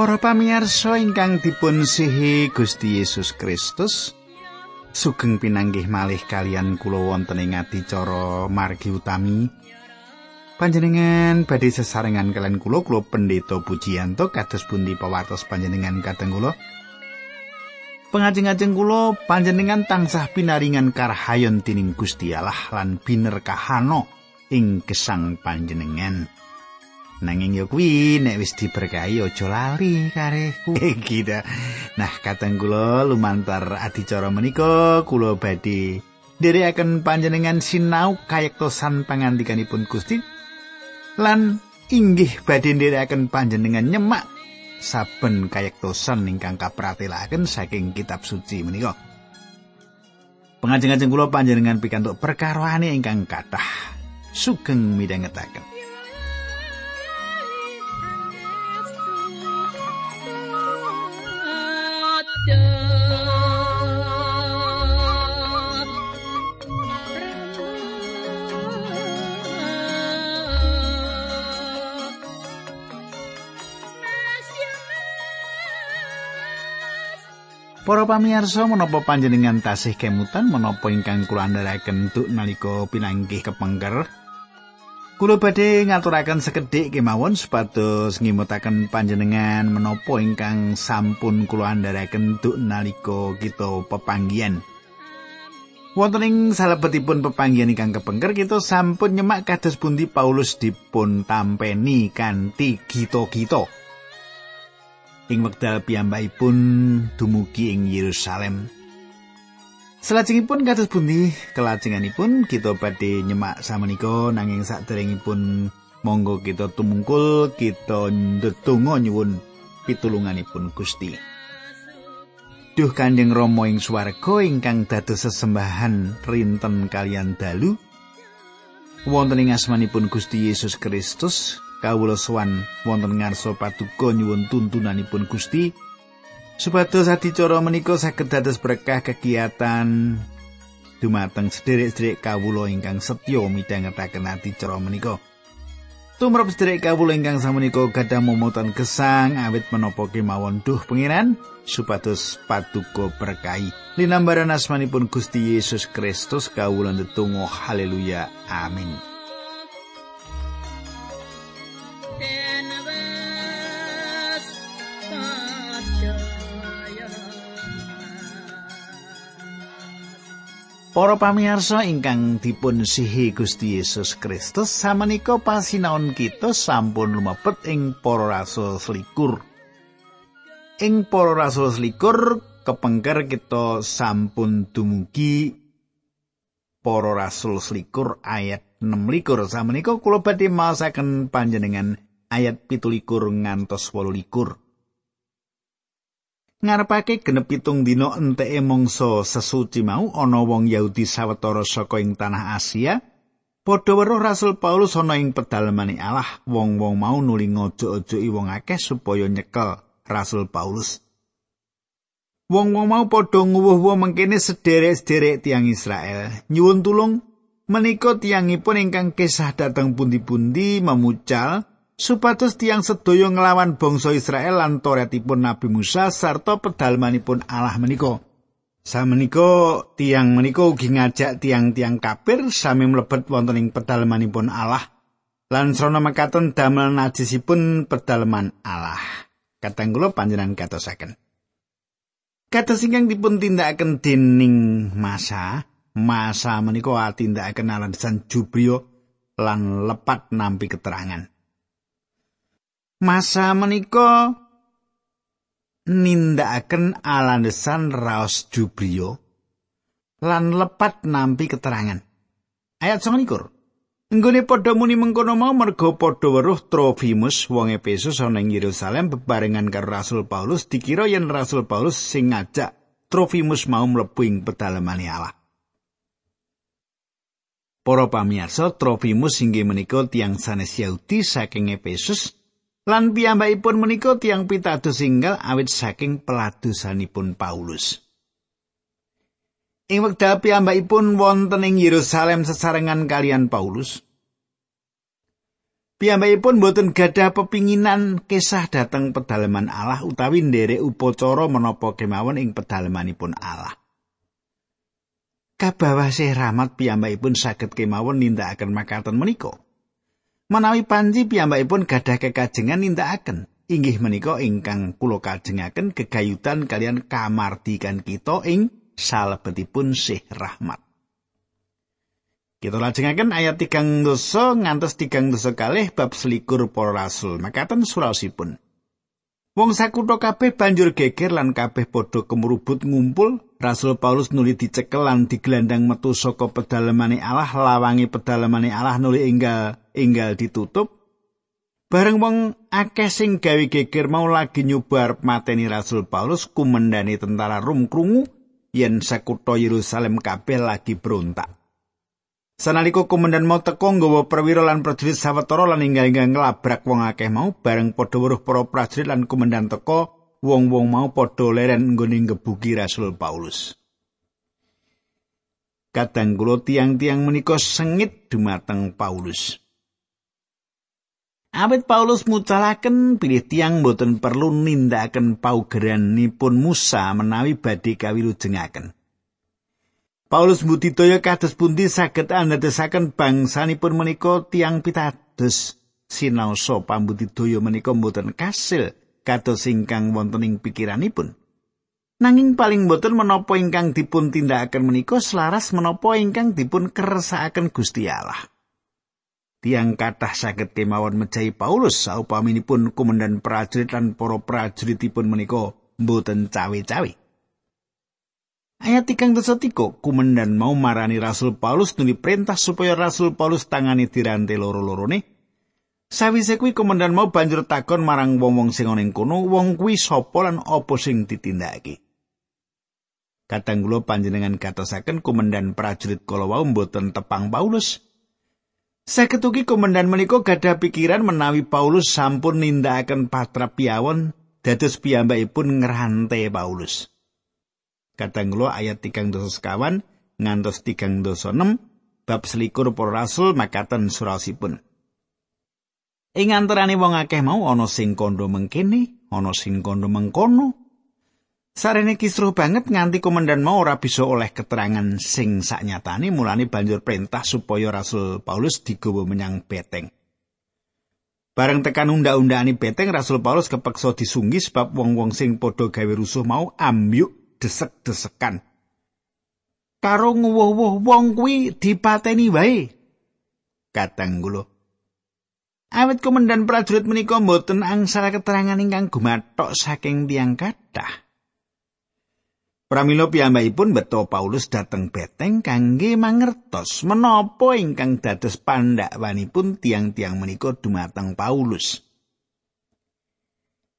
Para pamirsa ingkang dipun sihi Gusti Yesus Kristus, sugeng pinanggih malih kalian kula wonten ing adicara margi utami. Panjenengan badhe sesarengan kalian kula kula pendeta pujianto kados pundi pawartos panjenengan kadang kula. Pengajeng-ajeng kula panjenengan tansah pinaringan karahayon tining Gusti Allah lan binerkahano ing gesang panjenengan. Nanging yo kuwi nek wis diberkahi aja lali kare gitu. Nah, kateng kula lumantar adicara menika kula badhe nderekaken panjenengan sinau kayektosan pangandikanipun Gusti lan inggih badhe nderekaken panjenengan nyemak saben kayektosan ingkang kapratelaken saking kitab suci menika. Pengajeng-ajeng kula panjenengan pikantuk perkaroane ingkang kathah sugeng midhangetaken. Para pamirsa menapa panjenengan tasih kemutan menapa ingkang kula andharaken tuk nalika pinanggih kepengker Kula badhe ngaturaken sekedhik kemawon supados ngimutaken panjenengan menapa ingkang sampun kula andharaken tuk nalika kita pepanggihan. Wonten ing salebetipun pepanggihan ingkang kepengker kita sampun nyemak kados pundi Paulus dipun tampeni kanthi gita-gita. Ing wekdal piyambakipun dumugi ing Yerusalem. Salajengipun kados pundi kelajenganipun kita badhe nyemak samenika nanging saderengipun monggo kita tumungkul kita ndedonga nyuwun pitulunganipun Gusti. Duh Kanjeng Rama ing swarga ingkang dados sesembahan rinten kalian dalu wonten ing asmanipun Gusti Yesus Kristus kawula sowan wonten ngarsa paduka nyuwun tuntunanipun Gusti supados adicara menika saged dados berkah kegiatan dumateng sederek-sederek kawula ingkang setya midhangetaken adicara menika. Tumrap sederek kawula ingkang samenika gadah momotan gesang awit menapa kemawon duh pengiran supados paduka berkahi. Linambaran asmanipun Gusti Yesus Kristus kawula ndedonga haleluya amin. Para pamirsa ingkang dipun sihi Gusti Yesus Kristus samenika pasinaon kita sampun lumebet ing para rasul selikur. Ing para rasul selikur kepengker kita sampun dumugi para rasul selikur ayat 6 likur samenika kula badhe maosaken panjenengan ayat 17 ngantos 8 likur. Ngarepake genep pitung dina enteke mangsa sesuci mau ana wong Yahudi sawetara saka ing tanah Asia padha weruh Rasul Paulus ana ing pedalemane Allah wong-wong mau nuli ngojo-ojoki wong akeh supaya nyekel Rasul Paulus. Wong-wong mau padha nguwuh-wuh mengkene sederek-sederek tiang Israel. Nyuwun tulung menika tiangipun ingkang kisah dateng pundi-pundi memucal supados tiang sedaya nglawan bangsa Israel lan toretipun Nabi Musa sarta pedalmanipun Allah menika. Samenika tiang menika ugi ngajak tiang-tiang kafir sami mlebet wonten ing pedalmanipun Allah lan srana mekaten damel najisipun pedalman Allah. Katang kula panjenengan katosaken. Kados ingkang dipun tindakaken dening masa, masa menika atindakaken alasan jubrio lan lepat nampi keterangan. Masa menika nindakaken alandesan raos jubriyo lan lepat nampi keterangan. Ayat 29. Enggone padha muni mengkono mau merga padha weruh Trofimus wong Efesus ana ing Yerusalem bebarengan karo Rasul Paulus dikira yen Rasul Paulus sing ngajak Trofimus mau mlebu ing pedalemane Allah. Para pamirsa, Trofimus inggih menika tiang sanes Yahudi saking Efesus Lan piyambakipun menika tiang pitados singgal awit saking peladosanipun Paulus. Ing wekdal piyambakipun wonten ing Yerusalem sesarengan kalian Paulus. Piyambakipun boten gadah pepinginan kisah dateng pedalaman Allah utawi nderek upacara menapa kemawon ing pedalamanipun Allah. Kabawase rahmat piyambakipun saged kemawon nindakaken makaten menika. Menawi panji piyambakipun gadah kekajengan nindakaken inggih menika ingkang kula kajengaken gegayutan kalian kamardikan kita ing salebetipun sih rahmat. Kita lajengaken ayat tigang dosa ngantos tigang dosa kalih bab selikur para rasul. Makaten surasipun. Wong sakutha kabeh banjur geger lan kabeh padha kemrubut ngumpul. Rasul Paulus nuli dicekel lan digelandang metu saka pedalemane Allah lawangi pedalemane Allah nuli enggal enggal ditutup. Bareng wong akeh sing gawe geger mau lagi nyoba mateni Rasul Paulus kumendani tentara Rum krungu yen sakutha Yerusalem kabeh lagi berontak. Sanalika komandan mau teko nggawa perwira lan prajurit sawetara lan inggal-inggal nglabrak wong akeh mau bareng padha weruh para prajurit lan komandan teko wong-wong mau padha leren nggone ngebuki Rasul Paulus. Kadang kula tiang-tiang menika sengit dumateng Paulus. Awit Paulus mucalaken pilih tiang boten perlu nindakaken paugeranipun Musa menawi badhe kawilujengaken. Paulus mbudidaya kados pundi saged andadosaken bangsanipun menika tiang pitados sinaosa pambudidaya menika mboten kasil kados ingkang wonten ing pikiranipun. Nanging paling boten menapa ingkang dipun tindakaken menika selaras menapa ingkang dipun kersakaken Gusti Allah. Tiang kathah saged kemawon mejahi Paulus saupaminipun komandan prajurit lan para prajuritipun menika mboten cawe-cawe. Ayat tigang dosa tiko, kumendan mau marani Rasul Paulus nuli perintah supaya Rasul Paulus tangani dirante loro-lorone. Sawise kuwi kumendan mau banjur takon marang wong-wong sing ana ing kono, wong kuwi sapa lan apa sing ditindakake. Kadang panjenengan katosaken kumendan prajurit kala wau mboten tepang Paulus. Saketuki kumendan menika gadah pikiran menawi Paulus sampun nindakaken patra piawon dados piyambakipun ngrante Paulus. Kadang ayat tigang dosa sekawan ngantos tigang dosa enam bab selikur para rasul makaten surasipun. Ing antarane wong akeh mau ana sing kondo mengkene, ana sing kondo mengkono. Sarene kisruh banget nganti komandan mau ora bisa oleh keterangan sing saknyatane mulane banjur perintah supaya Rasul Paulus digawa menyang beteng. Bareng tekan undang-undangane beteng Rasul Paulus kepeksa disunggi sebab wong-wong sing padha gawe rusuh mau ambyuk desek-desekan. Karo nguwuh-wuh wong kuwi dipateni wae. Kadang kula. Awit komandan prajurit menika mboten angsal keterangan ingkang gumathok saking tiang kathah. Pramila piyambakipun beto Paulus dateng beteng kangge mangertos menapa ingkang dados pandakwanipun tiang-tiang menika dumateng Paulus.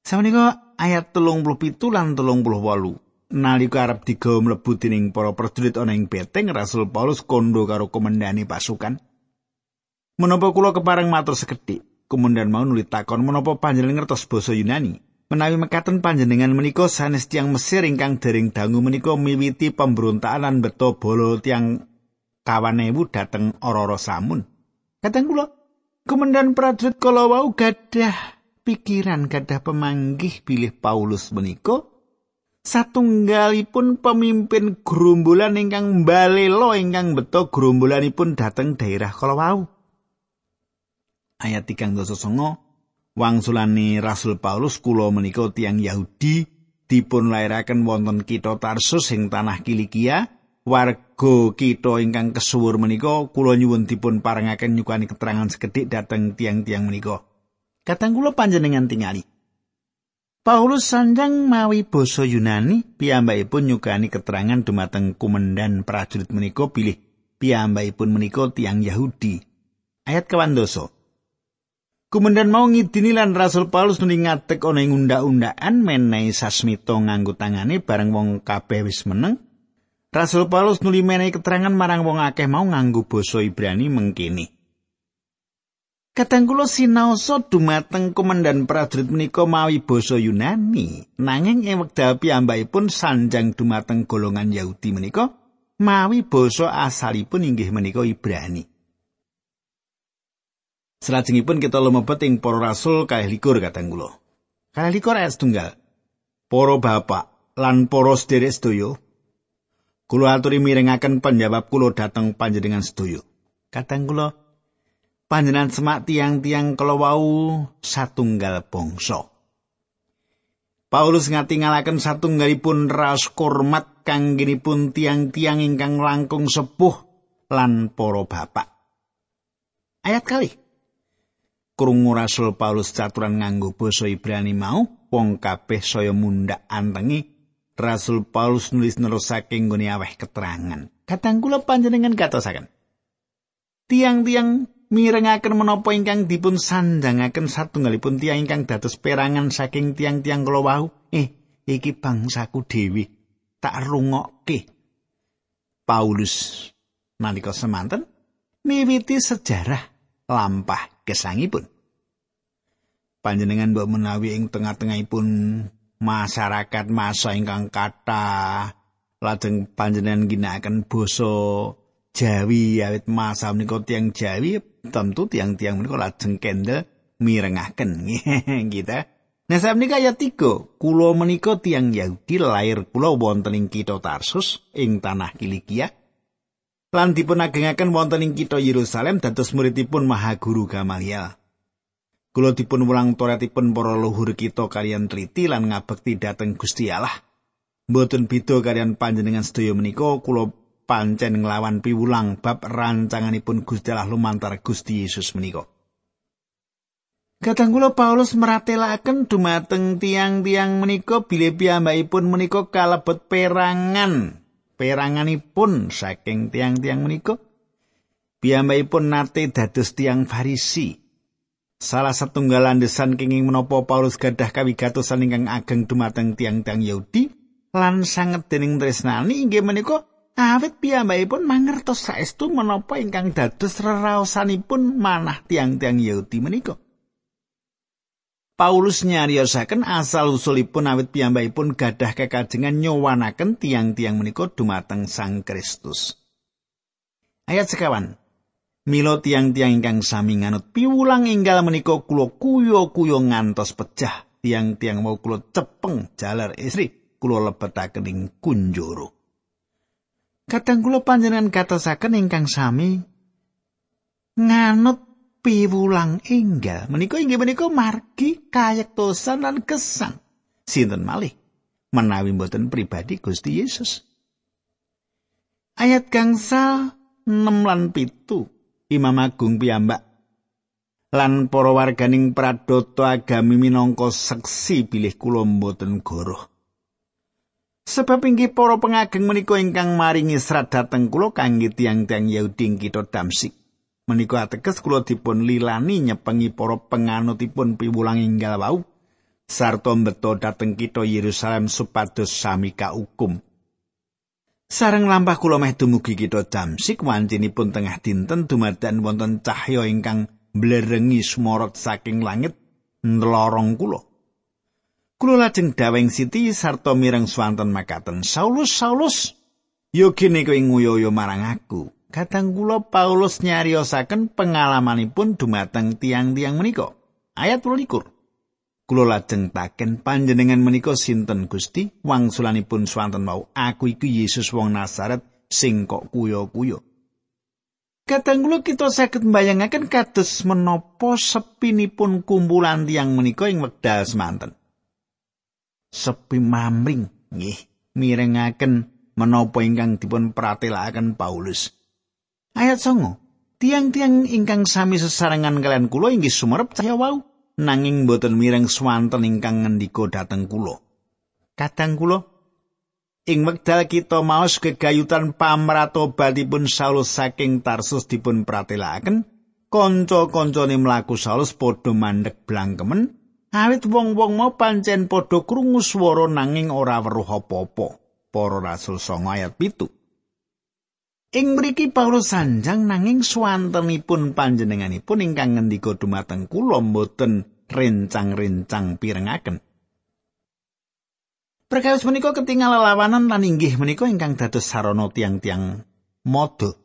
Sawenika ayat telung puluh pitu lan telung puluh wolu. nalika arep digawa mlebu dening para prajurit ana ing beteng Rasul Paulus kondo karo komandani pasukan. Menapa kula kepareng matur sekedhik, komandan mau nuli takon menapa panjenengan ngertos basa Yunani? Menawi mekaten panjenengan menika sanes tiang Mesir ingkang dering dangu menika miwiti pemberontakan beto bolo tiang kawanewu dateng Ororo Samun. Kadang kula, komandan prajurit kala wau gadah pikiran gadah pemanggih bilih Paulus menika satunggalipun pemimpin gerombolan ingkang mbalela ingkang beto gerombolanipun dhateng daerah kalawau. Ayat 3 songo wangsulane Rasul Paulus kula menika tiang Yahudi dipun lairaken wonten kitha Tarsus ing tanah Kilikia warga kita ingkang kesuwur menika kula nyuwun dipun parengaken nyukani keterangan sekedhik dhateng tiang-tiang menika. Katang kula panjenengan tingali. Paulus sanjang mawi basa Yunani piyambakipun nyukani keterangan dumateng kumendan prajurit menika pilih piyambakipun menika tiang Yahudi. Ayat kawandoso. Kumendan mau ngidini lan Rasul Paulus nuli ngatek ana ing undhak-undhakan menehi sasmita nganggo tangane bareng wong kabeh wis meneng. Rasul Paulus nuli menehi keterangan marang wong akeh mau nganggo basa Ibrani mengkini. Kadang kula sinaosa dumateng komandan prajurit menika mawi basa Yunani, nanging ing wekdal piyambakipun sanjang dumateng golongan Yahudi menika mawi basa asalipun inggih menika Ibrani. Salajengipun kita lumebet ing para rasul kalih likur kadang kula. Kalih likur ayat setunggal. Para bapak lan para sederek sedaya kula aturi mirengaken panjawab kula dhateng panjenengan sedaya. Kadang kula panjenengan semak tiang-tiang kala wau satunggal bangsa. Paulus ngatingalaken satunggalipun raos kurmat kanggenipun tiang-tiang ingkang langkung sepuh lan para bapak. Ayat kali. Krungu Rasul Paulus caturan nganggo basa Ibrani mau wong kabeh saya mundhak antengi Rasul Paulus nulis nerusake nggone aweh keterangan. Kadang kula panjenengan katosaken. Tiang-tiang mirengaken menapa ingkang dipun sandhangaken satunggalipun tiang ingkang dados perangan saking tiang-tiang kula wau. Eh, iki bangsaku dhewe. Tak rungokke. Paulus nalika semanten miwiti sejarah lampah gesangipun. Panjenengan mbok menawi ing tengah-tengahipun masyarakat masa ingkang kata lajeng panjenengan ginakaken basa Jawi awit masa menika tiang Jawi tentu tiang-tiang menika lajeng kendel mirengaken gitu. Nah saat menika ayat tiga, kulo menika tiang Yahudi lahir kulo wonten ing kita Tarsus ing tanah Kilikia. lan dipun agengaken wonten ing kitha Yerusalem dados muridipun Maha Guru Gamaliel. Kula dipun wulang toretipun para luhur kita kalian triti lan ngabekti dhateng Gusti Allah. Mboten beda kalian panjenengan sedaya menika kula pancen nglawan piwulang bab rancanganipun Gusti Allah lumantar Gusti Yesus menika. Kadang kula Paulus meratelaken dumateng tiang-tiang menika bilih piyambakipun menika kalebet perangan peranganipun saking tiang-tiang menika piyambakipun nate dados tiang Farisi. Salah satunggal landesan kenging menapa Paulus gadah kawigatosan ingkang ageng dumateng tiang-tiang Yahudi lan sanget dening tresnani inggih menika awit piyambakipun mangertos saestu menapa ingkang dados reraosanipun manah tiang-tiang Yahudi menika. Paulus nyariosaken asal usulipun awit piyambakipun gadah kekajengan nyowanaken tiang-tiang menika dumateng Sang Kristus. Ayat sekawan. Milo tiang-tiang ingkang sami nganut piwulang inggal menika kula kuyo-kuyo ngantos pecah. Tiang-tiang mau kula cepeng jalar istri kula lebetaken ing kunjoro. Kadang kula panjenengan katosaken ingkang sami nganut piwulang enggal menika inggih menika margi kayektosan lan kesan sinten malih menawi mboten pribadi Gusti Yesus ayat gangsa 6 lan pitu Imam Agung piyambak. Lan para warganing pradoto agami minangka seksi bilih kula mboten goroh. Sebab inggih para pengageng menika ingkang maringi serat dhateng kula kangge tiang-tiang Yahudi kita Damsik. Menika ateges kula dipun lilani nyepengi para penganutipun piwulang inggal wau sarta mbeto dhateng kitha Yerusalem supados sami kaukum. Sareng lampah kula meh dumugi kitha Damsik wancinipun tengah dinten dumadakan wonten cahya ingkang blerengi smorot saking langit nlorong kula. Kula lajeng daweng siti sarta mireng swanten makaten Saulus Saulus Yogene kowe nguyoyo marang aku. Kadang kula Paulus nyariosaken pengalamanipun dumateng tiang-tiang menika. Ayat 22. Kula lajeng taken panjenengan menika sinten Gusti? Wangsulanipun swanten mau, aku iku Yesus wong Nazaret sing kok kuyo-kuyo. Kadang kula kita saged mbayangaken kados menapa sepinipun kumpulan tiang menika ing wekdal semanten. Sepi mamring nggih mirengaken menapa ingkang dipun pratelakaken Paulus. Ayat songo. Tiang-tiang ingkang sami sesarengan kalian kulo inggih sumerep cahya wau nanging boten mireng swanten ingkang ngendika dhateng kulo. Kadang kulo ing wekdal kita maos kegayutan pamratobatipun Saulus saking Tarsus dipun pratelakaken, kanca-kancane mlaku Saulus padha mandek blangkemen, awit wong-wong mau pancen padha krungu swara nanging ora weruh apa-apa. Para Rasul 9 ayat 7. Ing mriki Paulus sanjang nanging swantenipun panjenenganipun ingkang ngendika dumateng kula mboten rencang-rencang pirengaken. Perkawis menika ketinggal lelawanan lan inggih menika ingkang dados sarana tiang-tiang modo.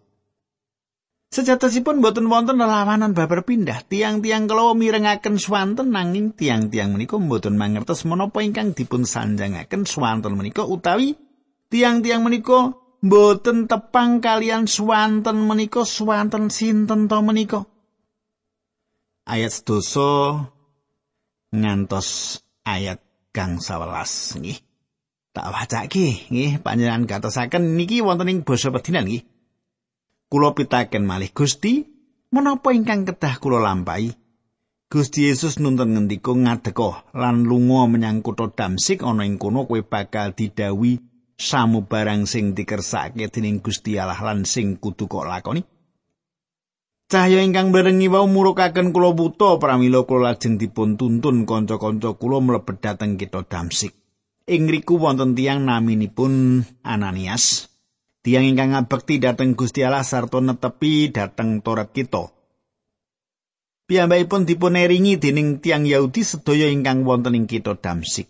Sejatosipun boten wonten lelawanan babar pindah. Tiang-tiang kalawa mirengaken swanten nanging tiang-tiang menika boten mangertos menapa ingkang dipun sanjangaken swanten menika utawi tiang-tiang menika boten tepang kalian swanten menika swanten sinten to menika. Ayat sedoso ngantos ayat kang 11 nggih. Tak wacake nggih panjenengan gatosaken niki wonten ing basa pedinan nggih. Kulo pitaken malih Gusti, menapa ingkang kedah kula lampahi? Gusti Yesus nuntun ngendika ngadeka lan lunga menyang kutha Damsik ana ing kono kowe bakal didawi samu barang sing dikersake dening Gusti Allah lan sing kudu kok lakoni. Cahya ingkang berengi wau murukaken kula buta pramila kula lajeng dipun tuntun kanca-kanca kula mlebet dhateng kita Damsik. Ing riku wonten tiyang naminipun Ananias. Tiang ingkang ngabekti dhateng Gusti Allah sarta netepi dhateng Torat kita. Piyambakipun dipun eringi dening tiang Yahudi sedaya ingkang wonten ing kita Damsik.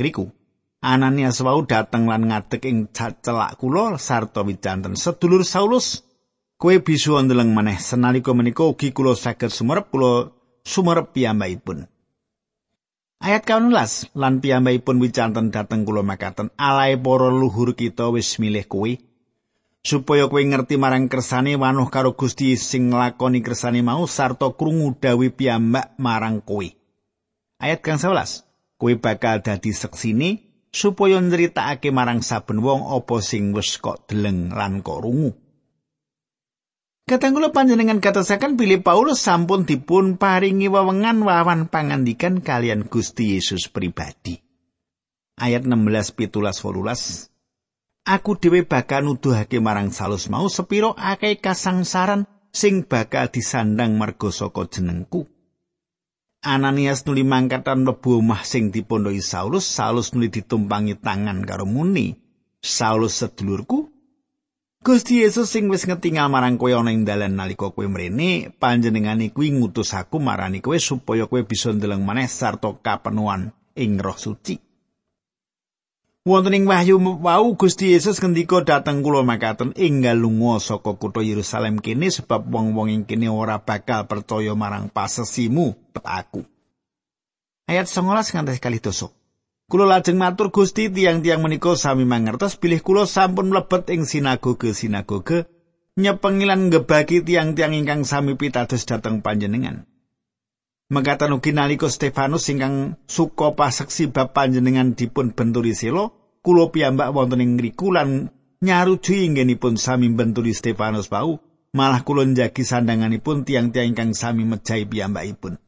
Riku, Ananias wau dhateng lan ngadeg ing celak kula sarta wicanten sedulur Saulus kowe bisa ndeleng maneh senalika menika ugi kula saged sumerep kula sumerep piyambakipun. Ayat 18 lan piyambakipun wicanten dhateng kula makaten alae para luhur kita wis milih kowe supaya kowe ngerti marang kersane wanuh karo Gusti sing nglakoni kersane mau sarta krungu dawi piyambak marang kowe. Ayat kang 11. Kowe bakal dadi seksine supaya nyritakake marang saben wong apa sing wis kok deleng lan kok rungu. Katanggula panjenengan katasakan pilih Paulus sampun dipun paringi wewengan wawan pangandikan kalian Gusti Yesus pribadi. Ayat 16 pitulas volulas. aku dhewe bakal nuduhake marang salus mau sepiro akeh kasangsaran sing bakal disandang marga saka jenengku. Ananias nuli mangkatan mlebu omah sing dipondhoi Saulus, Saulus nuli ditumpangi tangan karo muni, Saulus sedulurku, Gusti Yesus sing wis ngetingal marang kowe ana ing dalan nalika kowe mrene, panjenengane kuwi ngutus aku marani kowe supaya kowe bisa ndeleng maneh sarta kapenuan ing Roh Suci. Wonten ing Wahyu wau Gusti Yesus ngendika dhateng kula makaten enggal lunga saka kutha Yerusalem kene sebab wong-wong ing kene ora bakal percaya marang pasesimu petaku. Ayat 19 nganti kali dosa. Kula lajeng matur Gusti tiang-tiang menika sami mangertos bilih kula sampun mlebet ing sinagoge-sinagoge nyepengilan ngebagi tiang-tiang ingkang sami pitados dhateng panjenengan. Mengkatan ugi nalika Stefanus ingkang suka paseksi bab panjenengan dipun benturi selo, kula piyambak wonten ing ngriku lan nyaruju inggenipun sami benturi Stefanus bau, malah kula njagi sandanganipun tiang-tiang ingkang sami mejahi piyambakipun.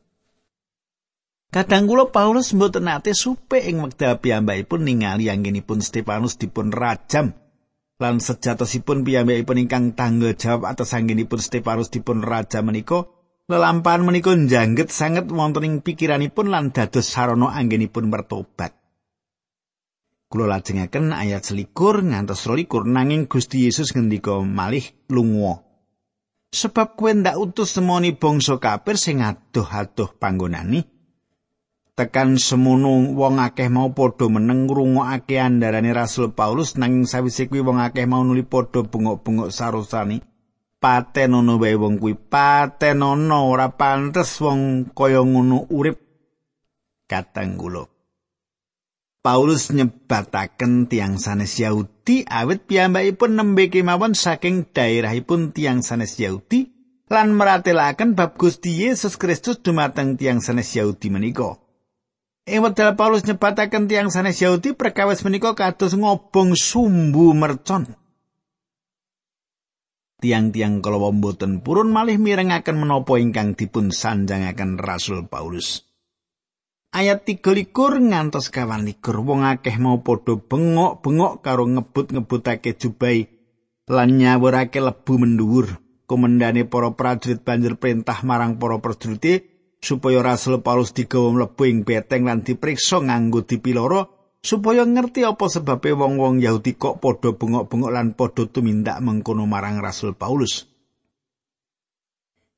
Kadang kula Paulus mboten nate supe ing wekdal piyambakipun ningali anggenipun Stefanus dipun rajam lan sejatosipun piyambakipun ingkang tanggung jawab atas anggenipun Stefanus dipun rajam menika lelampahan menika njangget sanget wonten ing pikiranipun lan dados sarana anggenipun bertobat. Kulo lajengaken ayat selikur ngantos rolikur nanging Gusti Yesus ngendika malih lunga. Sebab kowe ndak utus semoni bangsa kafir sing adoh-adoh panggonani. Tekan semono wong akeh mau padha meneng ngrungokake andarane Rasul Paulus nanging sawise kuwi wong akeh mau nuli padha bengok-bengok sarosani. patenono wae wong kuwi patenono ora pantes wong kaya ngono urip katanggulo Paulus nyebataken tiang sanes Yahudi awit piyambakipun nembe kemawon saking daerahipun tiang sanes Yahudi lan meratelaken bab Gusti Yesus Kristus dumateng tiang sanes Yahudi menika. Ing wekdal Paulus nyebataken tiang sanes Yahudi perkawis menika kados ngobong sumbu mercon. tiang-tiang kalawa mboten purun malih mirengaken menapa ingkang dipun sanjangaken Rasul Paulus. Ayat 13 ngantos kawan likur wong akeh mau padha bengok-bengok karo ngebut-ngebutake jubai lan nyawurake lebu mendhuwur. Komendane para prajurit banjur perintah marang para prajurit supaya Rasul Paulus digawa mlebu ing beteng lan diperiksa nganggo dipiloro supaya ngerti apa sebabe wong-wong Yahudi kok padha bengok-bengok lan padha tumindak mengkono marang Rasul Paulus.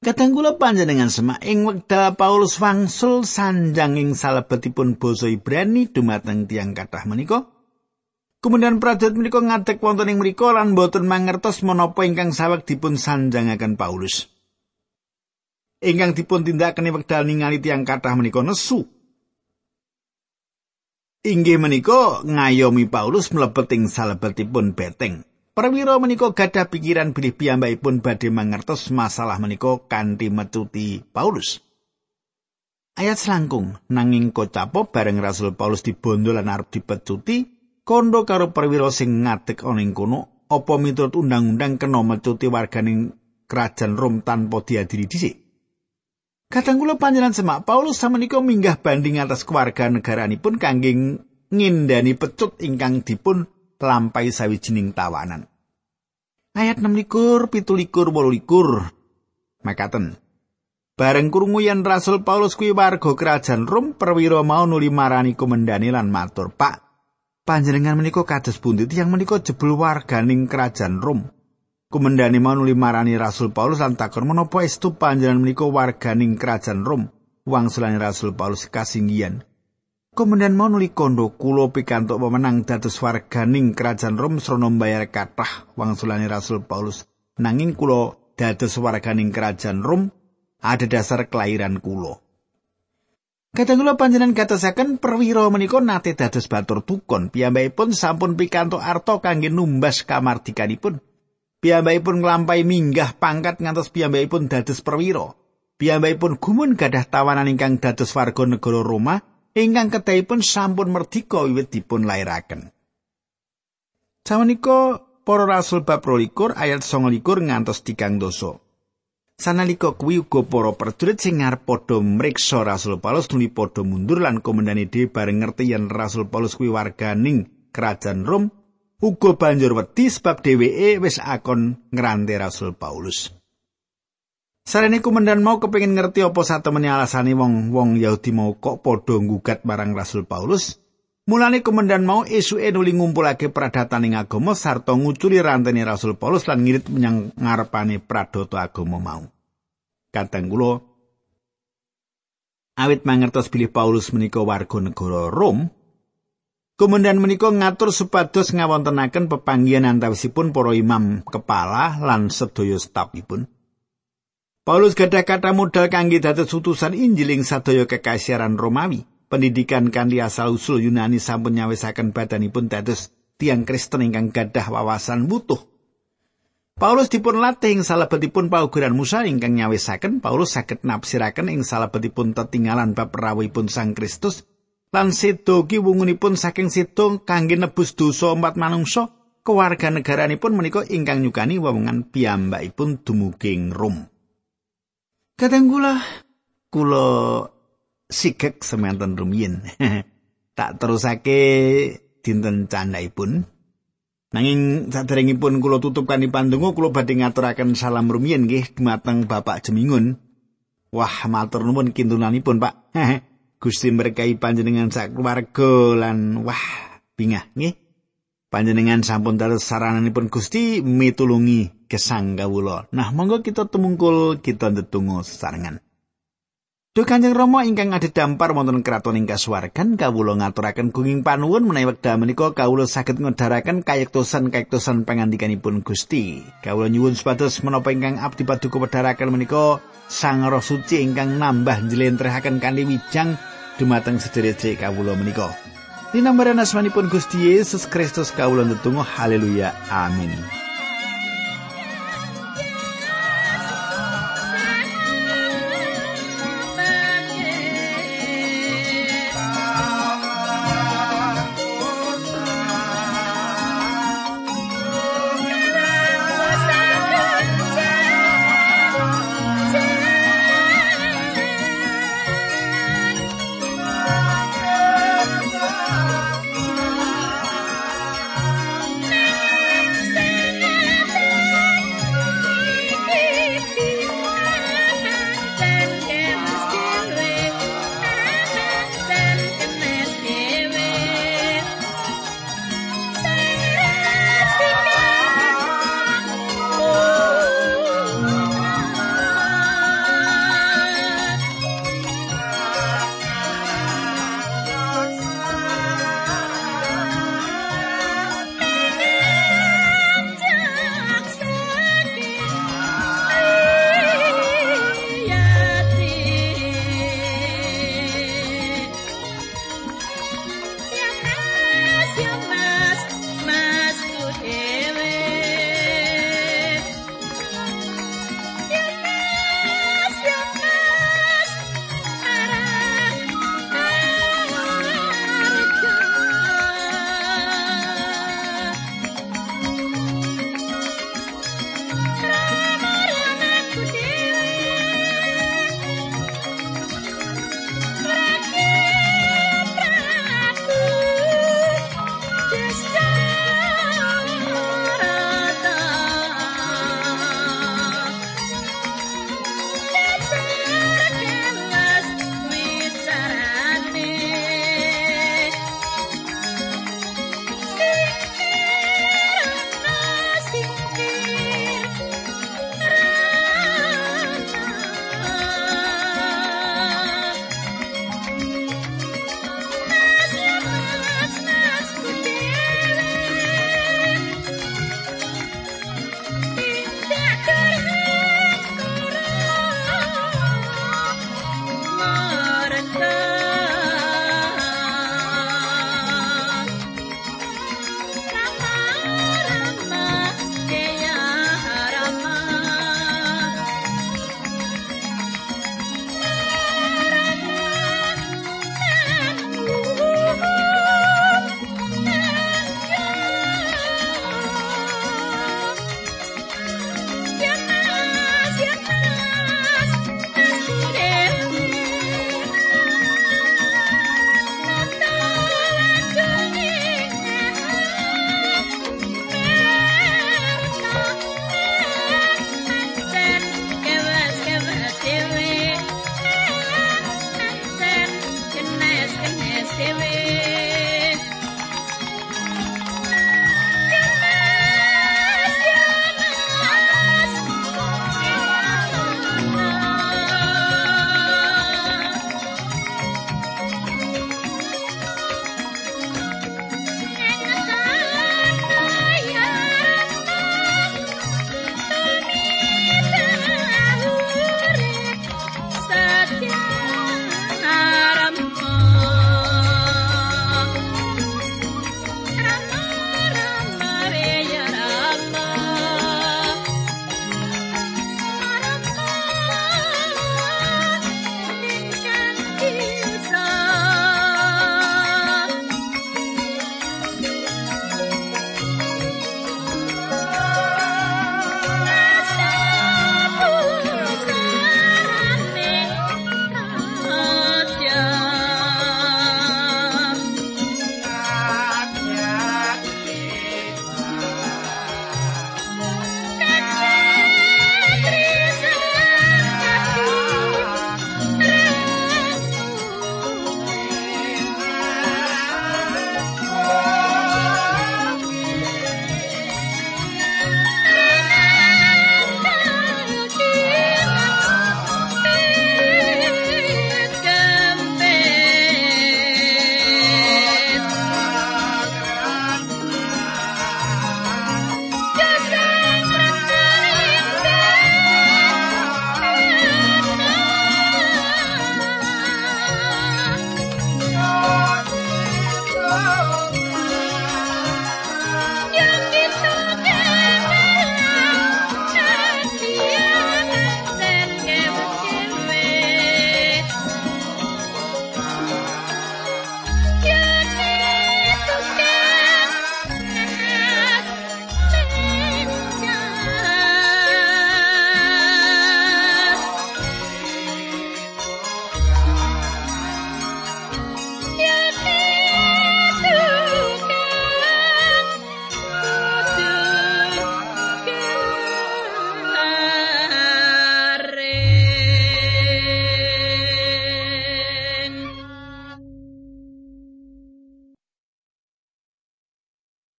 Kadang kula panjenengan semak ing wekdal Paulus wangsul sanjang ing salebetipun basa Ibrani dumateng tiang kathah menika Kemudian prajurit menika ngadeg wonten ing mriku lan boten mangertos menapa ingkang saweg dipun sanjangaken Paulus. Ingkang dipun tindakake wekdal ningali tiyang kathah menika nesu. Inggih menika ngayomi Paulus mlebet ing salebetipun beteng. Perwira menika gadah pikiran bilih piyambakipun badhe mangertos masalah menika kanthi metuti Paulus. Ayat selangkung nanging kocapo bareng Rasul Paulus dibondo lan arep dipecuti kondo karo perwira sing ngadeg ana ing kono apa miturut undang-undang kena mecuti warganing kerajaan Rom tanpa diadili dhisik. Kadang kula panjenengan semak Paulus samenika minggah banding atas keluarga negaranipun kangge ngindani pecut ingkang dipun lampai sawijining tawanan. Ayat 6 likur, pitu likur, bolu likur. Bareng kurungu yen Rasul Paulus kuwi warga kerajaan Rom, perwira mau nuli marani komendani lan matur, Pak, panjenengan menika kados pundi yang menika jebul warganing kerajaan Rom. Kumendani mau nuli marani Rasul Paulus lan takon menapa estu panjenengan menika warganing kerajaan Rom. Wangsulane Rasul Paulus kasinggian. Komandan mau nuli kondo kula pikantuk pemenang dados warganing kerajaan Rom srana mbayar kathah wangsulane Rasul Paulus. Nanging kula dados warganing kerajaan Rom ada dasar kelahiran kula. Kadang kula panjenengan katasaken perwira menika nate dados batur tukon. Piyambakipun sampun pikantuk arta kangge numbas kamardikanipun. Piyambakipun nglampahi minggah pangkat ngantos piyambakipun dados perwira. Piyambakipun gumun gadah tawanan ingkang dados warga negara Roma ingkang kedahipun sampun merdika wiwit dipun lairaken. Sawenika para rasul bab 22 ayat 29 ngantos 3 dosa. Sanalika kuwi uga para prajurit sing ngarep padha mriksa Rasul Paulus nuli padha mundur lan komandane dhewe bareng ngerti yen Rasul Paulus kuwi warganing kerajaan Rom uga banjur wedi sebab dheweke wis akon ngrante Rasul Paulus. Sarene komandan mau kepengin ngerti apa satemene alasane wong-wong Yahudi mau kok padha nggugat marang Rasul Paulus. Mulane komandan mau esuke nuli ngumpulake pradatan ing agama sarta nguculi rantene Rasul Paulus lan ngirit menyang ngarepane pradata agama mau. Kadang kula awit mangertos bilih Paulus menika warga negara Rom, komandan menika ngatur supados ngawontenaken pepanggihan antawisipun para imam kepala lan sedaya stafipun. Paulus gadah kata modal kangge dados utusan Injil ing sadaya kekaisaran Romawi. pendidikan kanthi asal usul Yunani sampun nyawisaken badanipun dados tiang Kristen ingkang gadah wawasan butuh. Paulus dipun latih ing salebetipun paugeran Musa ingkang nyawisaken Paulus saged nafsiraken ing salebetipun tetinggalan bab rawuhipun Sang Kristus lan sedo ki wungunipun saking sedo kangge nebus dosa umat manungsa keluarga negaranipun menika ingkang nyukani wewenngan piyambakipun dumuging Rom. Kadang kula kula sigek semanten rumiyin. tak terusake dinten candhaipun. Nanging saderengipun kula tutup kanthi pandonga kula badhe ngaturaken salam rumiyin nggih dumateng Bapak Jemingun. Wah, matur nuwun kintunanipun, Pak. Gusti berkahi panjenengan sak keluarga lan wah, bingah nggih. Panjenengan sampun dados sarananipun Gusti mitulungi gesang kawula. Nah, monggo kita tumungkul kita ndedonga sesarengan. Duh Kanjeng Rama ingkang ada wonten kraton ing kasuwargan kawula ngaturaken gunging panuwun menawi wekdal menika kawula saged ngedharaken kayektosan-kayektosan pangandikanipun Gusti. Kawula nyuwun supados menapa ingkang abdi paduka wedharaken menika Sang Roh Suci ingkang nambah njlentrehaken kanthi wijang dumateng sedherek kawula menika. Dinambaran asmanipun Gusti Yesus Kristus kawula ndedonga haleluya amin.